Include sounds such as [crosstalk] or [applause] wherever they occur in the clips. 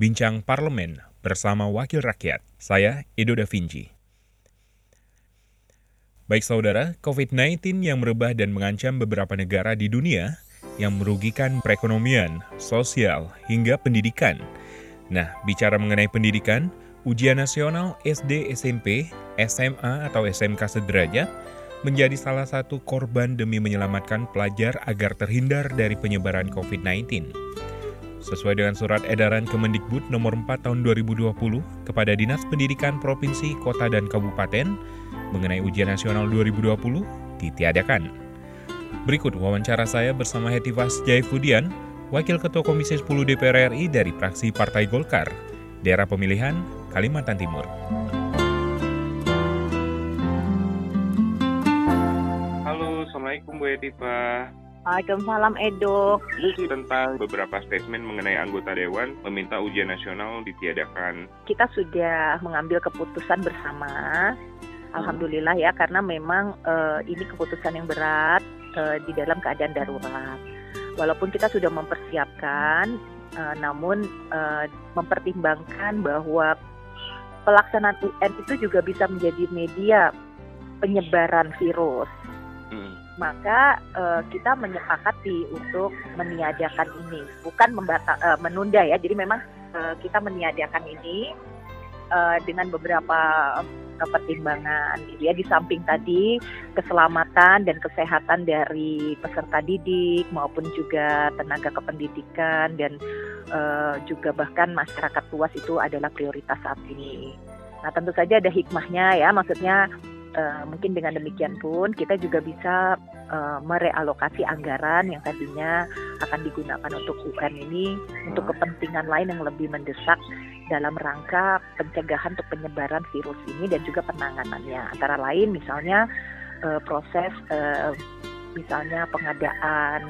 Bincang Parlemen bersama Wakil Rakyat. Saya Edo Da Vinci. Baik saudara, COVID-19 yang merebah dan mengancam beberapa negara di dunia yang merugikan perekonomian, sosial, hingga pendidikan. Nah, bicara mengenai pendidikan, ujian nasional SD, SMP, SMA, atau SMK sederajat menjadi salah satu korban demi menyelamatkan pelajar agar terhindar dari penyebaran COVID-19. Sesuai dengan surat edaran Kemendikbud nomor 4 tahun 2020 kepada Dinas Pendidikan Provinsi, Kota, dan Kabupaten mengenai ujian nasional 2020 ditiadakan. Berikut wawancara saya bersama Hetifas Jaifudian, Wakil Ketua Komisi 10 DPR RI dari fraksi Partai Golkar, daerah pemilihan Kalimantan Timur. Halo, Assalamualaikum Bu Hetifah. Waalaikumsalam Edo. Ini tentang beberapa statement mengenai anggota Dewan meminta ujian nasional ditiadakan. Kita sudah mengambil keputusan bersama. Alhamdulillah ya, karena memang uh, ini keputusan yang berat uh, di dalam keadaan darurat. Walaupun kita sudah mempersiapkan, uh, namun uh, mempertimbangkan bahwa pelaksanaan UN itu juga bisa menjadi media penyebaran virus maka uh, kita menyepakati untuk meniadakan ini, bukan membata, uh, menunda ya. Jadi memang uh, kita meniadakan ini uh, dengan beberapa pertimbangan gitu ya di samping tadi keselamatan dan kesehatan dari peserta didik maupun juga tenaga kependidikan dan uh, juga bahkan masyarakat luas itu adalah prioritas saat ini. Nah tentu saja ada hikmahnya ya, maksudnya uh, mungkin dengan demikian pun kita juga bisa uh, merealokasi anggaran yang tadinya akan digunakan untuk UN ini hmm. untuk kepentingan lain yang lebih mendesak dalam rangka pencegahan untuk penyebaran virus ini dan juga penanganannya antara lain misalnya uh, proses uh, misalnya pengadaan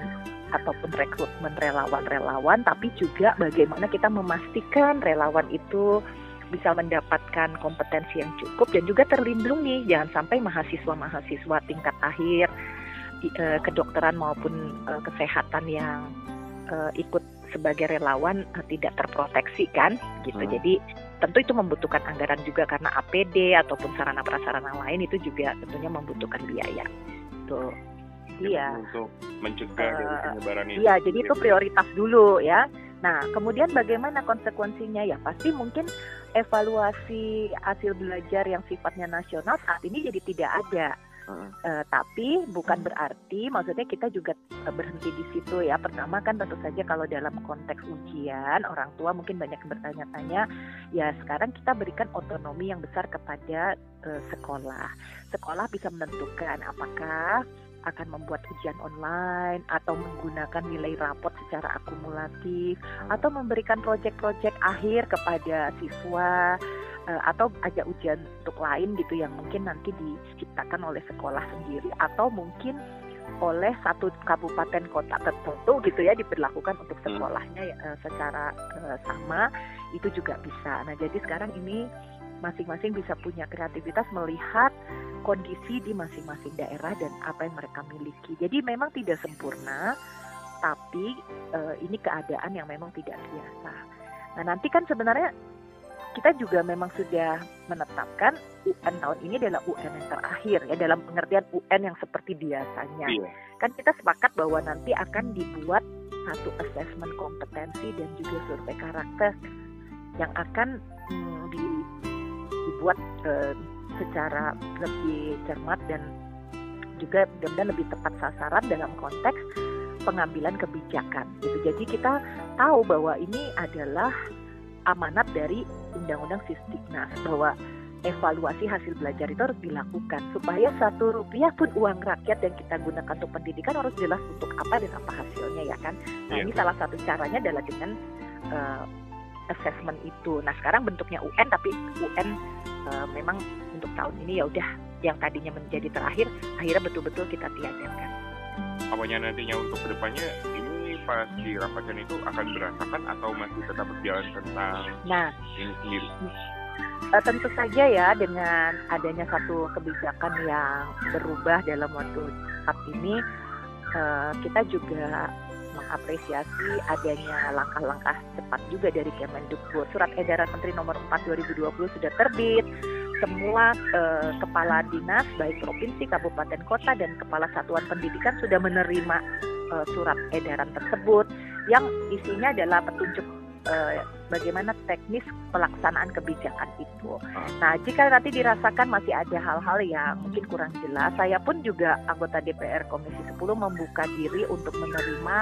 ataupun rekrutmen relawan-relawan tapi juga bagaimana kita memastikan relawan itu bisa mendapatkan kompetensi yang cukup dan juga terlindungi. Jangan sampai mahasiswa-mahasiswa tingkat akhir uh, kedokteran maupun uh, kesehatan yang uh, ikut sebagai relawan uh, tidak terproteksi kan gitu. Hmm. Jadi tentu itu membutuhkan anggaran juga karena APD ataupun sarana prasarana lain itu juga tentunya membutuhkan biaya. Tuh. Iya. Untuk mencegah uh, penyebaran ini. Iya, jadi itu prioritas dulu ya. Nah, kemudian bagaimana konsekuensinya? Ya pasti mungkin evaluasi hasil belajar yang sifatnya nasional saat ini jadi tidak ada. Uh, tapi bukan berarti maksudnya kita juga uh, berhenti di situ ya. Pertama kan tentu saja kalau dalam konteks ujian orang tua mungkin banyak bertanya-tanya ya sekarang kita berikan otonomi yang besar kepada uh, sekolah. Sekolah bisa menentukan apakah akan membuat ujian online atau menggunakan nilai rapot secara akumulatif atau memberikan proyek-proyek akhir kepada siswa uh, atau ajak ujian untuk lain gitu yang mungkin nanti diciptakan oleh sekolah sendiri atau mungkin oleh satu kabupaten kota tertentu gitu ya diberlakukan untuk hmm. sekolahnya ya, uh, secara uh, sama itu juga bisa. Nah jadi sekarang ini masing-masing bisa punya kreativitas melihat kondisi di masing-masing daerah dan apa yang mereka miliki. Jadi memang tidak sempurna, tapi uh, ini keadaan yang memang tidak biasa. Nah nanti kan sebenarnya kita juga memang sudah menetapkan UN tahun ini adalah UN yang terakhir ya dalam pengertian UN yang seperti biasanya. Iya. Kan kita sepakat bahwa nanti akan dibuat satu asesmen kompetensi dan juga survei karakter yang akan hmm, di dibuat uh, secara lebih cermat dan juga mudah-mudahan lebih tepat sasaran dalam konteks pengambilan kebijakan gitu. Jadi kita tahu bahwa ini adalah amanat dari Undang-Undang Sistiknas bahwa evaluasi hasil belajar itu harus dilakukan supaya satu rupiah pun uang rakyat yang kita gunakan untuk pendidikan harus jelas untuk apa dan apa hasilnya ya kan. Nah yeah. ini salah satu caranya adalah dengan uh, assessment itu. Nah sekarang bentuknya UN tapi UN uh, memang untuk tahun ini ya udah yang tadinya menjadi terakhir akhirnya betul-betul kita tiadakan. Apanya nantinya untuk ke depannya ini pas di rapatkan itu akan berantakan atau masih tetap berjalan tentang nah, ini sendiri? Uh, tentu saja ya dengan adanya satu kebijakan yang berubah dalam waktu saat ini uh, kita juga mengapresiasi adanya langkah-langkah cepat juga dari Kemendikbud. Surat edaran Menteri Nomor 4 2020 sudah terbit. Semua eh, kepala dinas baik provinsi, kabupaten, kota dan kepala satuan pendidikan sudah menerima eh, surat edaran tersebut yang isinya adalah petunjuk eh, bagaimana teknis pelaksanaan kebijakan itu. Nah, jika nanti dirasakan masih ada hal-hal yang mungkin kurang jelas, saya pun juga anggota DPR Komisi 10 membuka diri untuk menerima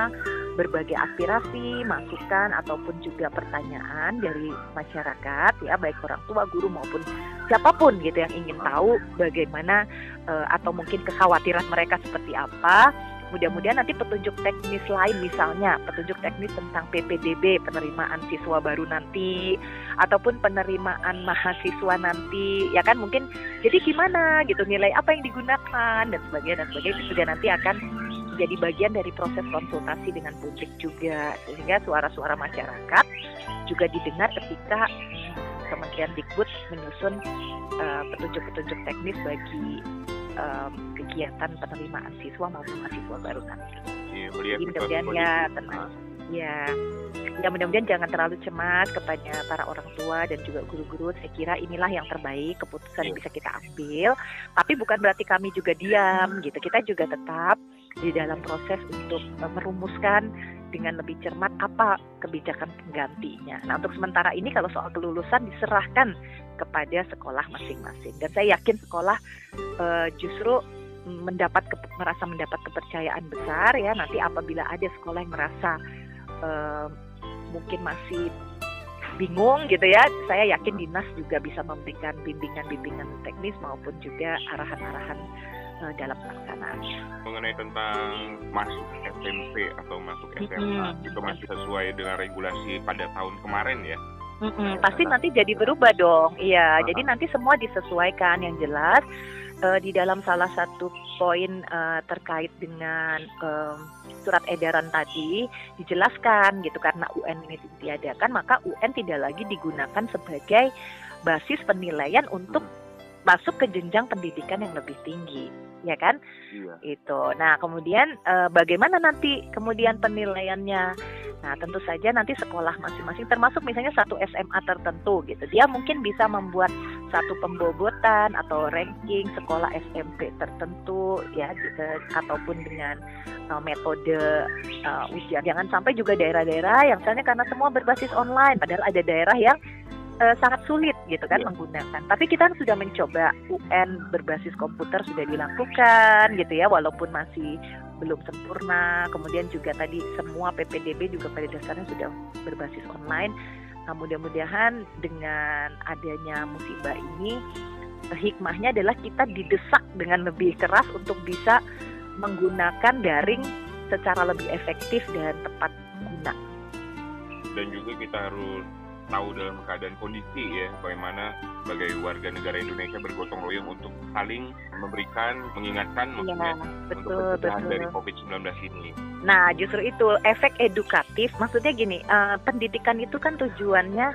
berbagai aspirasi, masukan ataupun juga pertanyaan dari masyarakat ya, baik orang tua, guru maupun siapa pun gitu yang ingin tahu bagaimana uh, atau mungkin kekhawatiran mereka seperti apa mudah-mudahan nanti petunjuk teknis lain misalnya petunjuk teknis tentang PPDB penerimaan siswa baru nanti ataupun penerimaan [laughs] mahasiswa nanti ya kan? Mungkin jadi gimana gitu nilai apa yang digunakan dan sebagainya dan sebagainya. Itu juga nanti akan jadi bagian dari proses konsultasi dengan publik juga sehingga suara-suara masyarakat juga didengar ketika Kementerian Dikbud menyusun uh, petunjuk-petunjuk teknis bagi um, kegiatan penerimaan siswa maupun mahasiswa baru nanti. Iya, Jadi mudah-mudahan ya tenang. Ya, ya mudah-mudahan jangan terlalu cemas kepada para orang tua dan juga guru-guru. Saya kira inilah yang terbaik keputusan yang iya. bisa kita ambil. Tapi bukan berarti kami juga diam gitu. Kita juga tetap di dalam proses untuk merumuskan dengan lebih cermat apa kebijakan penggantinya. Nah, untuk sementara ini kalau soal kelulusan diserahkan kepada sekolah masing-masing. Dan saya yakin sekolah uh, justru mendapat merasa mendapat kepercayaan besar ya nanti apabila ada sekolah yang merasa uh, mungkin masih bingung gitu ya saya yakin dinas juga bisa memberikan bimbingan-bimbingan teknis maupun juga arahan-arahan uh, dalam pelaksanaannya. Mengenai tentang masuk SMP atau masuk SMA mm-hmm. itu masih sesuai dengan regulasi pada tahun kemarin ya? Mm-hmm. Pasti nanti jadi berubah dong, iya. Uh-huh. Jadi nanti semua disesuaikan yang jelas uh, di dalam salah satu poin uh, terkait dengan um, surat edaran tadi dijelaskan gitu karena UN ini ditiadakan maka UN tidak lagi digunakan sebagai basis penilaian untuk hmm. masuk ke jenjang pendidikan yang lebih tinggi ya kan? Iya. Itu. Nah, kemudian e, bagaimana nanti kemudian penilaiannya? Nah, tentu saja nanti sekolah masing-masing termasuk misalnya satu SMA tertentu gitu. Dia mungkin bisa membuat satu pembobotan atau ranking sekolah SMP tertentu ya gitu, ataupun dengan uh, metode uh, ujian. Jangan sampai juga daerah-daerah yang misalnya karena semua berbasis online padahal ada daerah yang uh, sangat sulit gitu kan yeah. menggunakan. Tapi kita kan sudah mencoba UN berbasis komputer sudah dilakukan gitu ya walaupun masih belum sempurna. Kemudian juga tadi semua PPDB juga pada dasarnya sudah berbasis online. Nah, mudah-mudahan dengan adanya musibah ini hikmahnya adalah kita didesak dengan lebih keras untuk bisa menggunakan daring secara lebih efektif dan tepat guna. Dan juga kita harus tahu dalam keadaan kondisi ya bagaimana sebagai warga negara Indonesia bergotong royong untuk saling memberikan mengingatkan ya, maksudnya betul, untuk betul. dari COVID-19 ini. Nah justru itu efek edukatif maksudnya gini uh, pendidikan itu kan tujuannya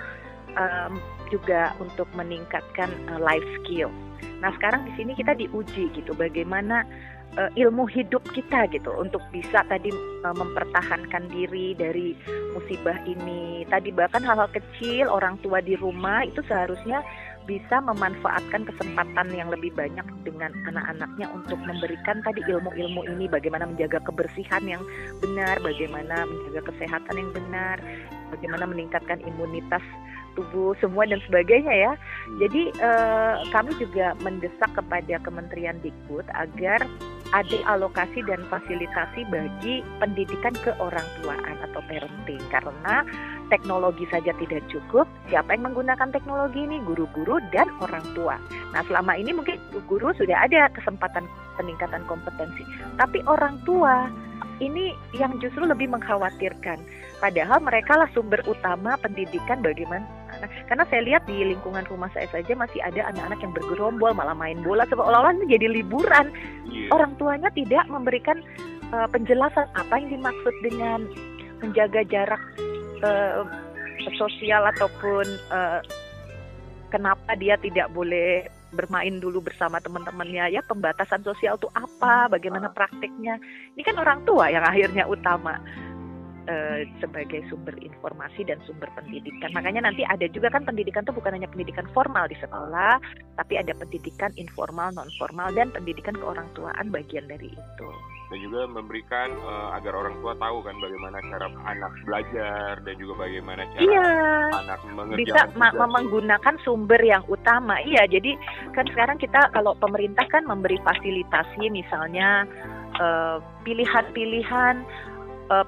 um, juga untuk meningkatkan uh, life skill. Nah sekarang di sini kita diuji gitu bagaimana uh, ilmu hidup kita gitu untuk bisa tadi uh, mempertahankan diri dari musibah ini. Tadi bahkan hal-hal kecil orang tua di rumah itu seharusnya bisa memanfaatkan kesempatan yang lebih banyak dengan anak-anaknya untuk memberikan tadi ilmu-ilmu ini bagaimana menjaga kebersihan yang benar, bagaimana menjaga kesehatan yang benar, bagaimana meningkatkan imunitas tubuh semua dan sebagainya ya. Jadi eh, kami juga mendesak kepada Kementerian Dikbud agar ada alokasi dan fasilitasi bagi pendidikan ke orang tuaan atau parenting karena teknologi saja tidak cukup. Siapa yang menggunakan teknologi ini? Guru-guru dan orang tua. Nah, selama ini mungkin guru sudah ada kesempatan peningkatan kompetensi, tapi orang tua ini yang justru lebih mengkhawatirkan. Padahal mereka lah sumber utama pendidikan bagaimana karena saya lihat di lingkungan rumah saya saja masih ada anak-anak yang bergerombol malah main bola. Seolah-olah ini jadi liburan. Yeah. Orang tuanya tidak memberikan uh, penjelasan apa yang dimaksud dengan menjaga jarak uh, sosial ataupun uh, kenapa dia tidak boleh bermain dulu bersama teman-temannya. Ya pembatasan sosial itu apa? Bagaimana praktiknya? Ini kan orang tua yang akhirnya utama uh, sebagai sumber informasi dan sumber pendidikan. Makanya nanti ada juga kan pendidikan itu bukan hanya pendidikan formal di sekolah, tapi ada pendidikan informal, non formal dan pendidikan keorangtuaan bagian dari itu dan juga memberikan uh, agar orang tua tahu kan bagaimana cara anak belajar dan juga bagaimana cara iya. anak mengerjakan bisa ma menggunakan sumber yang utama iya jadi kan sekarang kita kalau pemerintah kan memberi fasilitasi misalnya eh, pilihan-pilihan uh,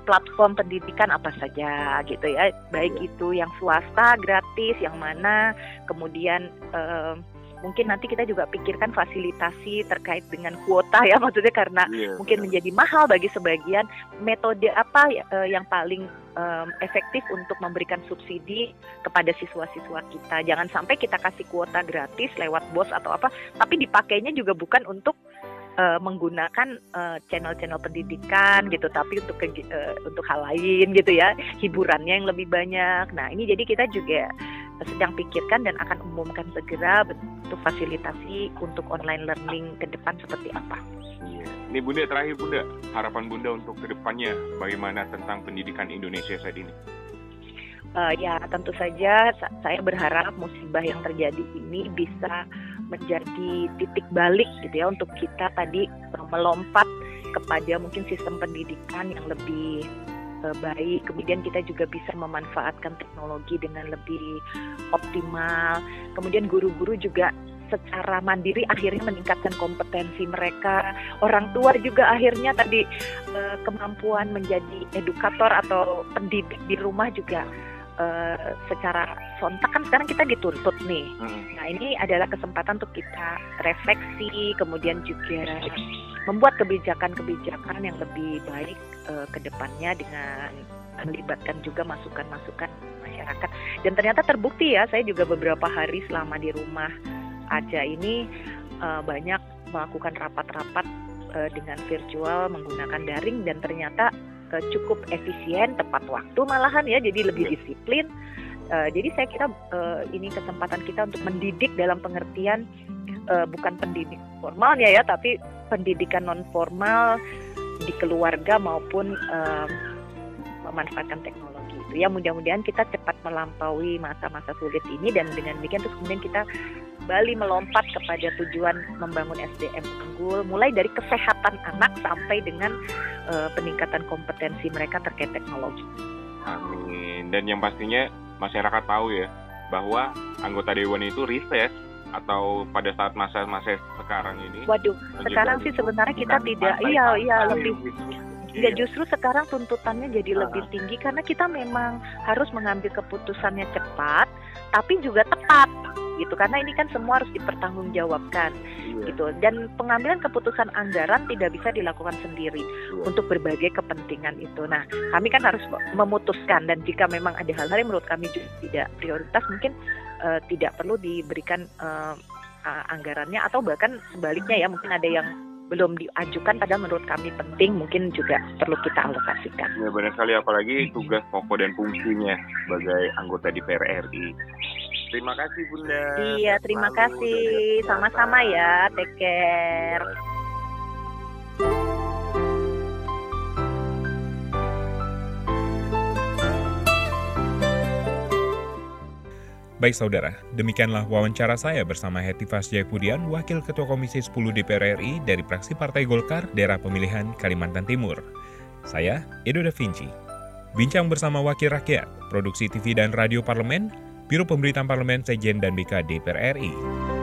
platform pendidikan apa saja gitu ya baik iya. itu yang swasta gratis yang mana kemudian uh, mungkin nanti kita juga pikirkan fasilitasi terkait dengan kuota ya [laughs] maksudnya karena yeah. mungkin menjadi mahal bagi sebagian metode apa uh, yang paling um, efektif untuk memberikan subsidi kepada siswa-siswa kita jangan sampai kita kasih kuota gratis lewat bos atau apa tapi dipakainya juga bukan untuk uh, menggunakan channel-channel uh, pendidikan gitu tapi untuk ke, uh, untuk hal lain gitu ya hiburannya yang lebih banyak nah ini jadi kita juga sedang pikirkan dan akan umumkan segera bentuk fasilitasi untuk online learning ke depan seperti apa. Iya. Ini Bunda terakhir Bunda, harapan Bunda untuk ke depannya bagaimana tentang pendidikan Indonesia saat ini? Uh, ya tentu saja saya berharap musibah yang terjadi ini bisa menjadi titik balik gitu ya untuk kita tadi melompat kepada mungkin sistem pendidikan yang lebih uh, baik. Kemudian kita juga bisa memanfaatkan teknologi dengan lebih optimal. Kemudian guru-guru juga secara mandiri akhirnya meningkatkan kompetensi mereka. Orang tua juga akhirnya tadi uh, kemampuan menjadi edukator atau pendidik di rumah juga uh, secara sontak kan sekarang kita dituntut nih. Hmm. Nah ini adalah kesempatan untuk kita refleksi, kemudian juga membuat kebijakan-kebijakan yang lebih baik uh, ke depannya dengan melibatkan juga masukan-masukan masyarakat. Dan ternyata terbukti ya, saya juga beberapa hari selama di rumah aja ini uh, banyak melakukan rapat-rapat uh, dengan virtual menggunakan daring dan ternyata uh, cukup efisien, tepat waktu malahan ya, jadi lebih disiplin. Uh, jadi saya kira uh, ini kesempatan kita untuk mendidik dalam pengertian uh, bukan pendidik formalnya ya, tapi pendidikan non formal di keluarga maupun uh, memanfaatkan teknologi itu ya mudah-mudahan kita cepat melampaui masa-masa sulit ini dan dengan demikian terus kemudian kita kembali melompat kepada tujuan membangun SDM unggul mulai dari kesehatan anak sampai dengan uh, peningkatan kompetensi mereka terkait teknologi. Amin. Dan yang pastinya masyarakat tahu ya bahwa anggota dewan itu riset atau pada saat masa-masa sekarang ini. Waduh, sekarang sih sebenarnya kita tidak iya iya lebih Ya justru sekarang tuntutannya jadi uh. lebih tinggi karena kita memang harus mengambil keputusannya cepat, tapi juga tepat gitu karena ini kan semua harus dipertanggungjawabkan yeah. gitu dan pengambilan keputusan anggaran tidak bisa dilakukan sendiri yeah. untuk berbagai kepentingan itu. Nah kami kan harus memutuskan dan jika memang ada hal-hal yang menurut kami juga tidak prioritas mungkin uh, tidak perlu diberikan uh, uh, anggarannya atau bahkan sebaliknya ya mungkin ada yang belum diajukan padahal menurut kami penting mungkin juga perlu kita alokasikan. Ya benar sekali apalagi tugas pokok dan fungsinya sebagai anggota DPR RI. Terima kasih Bunda. Iya, terima kasih. Sama-sama ya. Take care. Baik saudara, demikianlah wawancara saya bersama Hetifas Jaypudian, Wakil Ketua Komisi 10 DPR RI dari fraksi Partai Golkar, daerah pemilihan Kalimantan Timur. Saya, Edo Da Vinci. Bincang bersama Wakil Rakyat, Produksi TV dan Radio Parlemen, Biro Pemberitaan Parlemen Sejen dan BK DPR RI.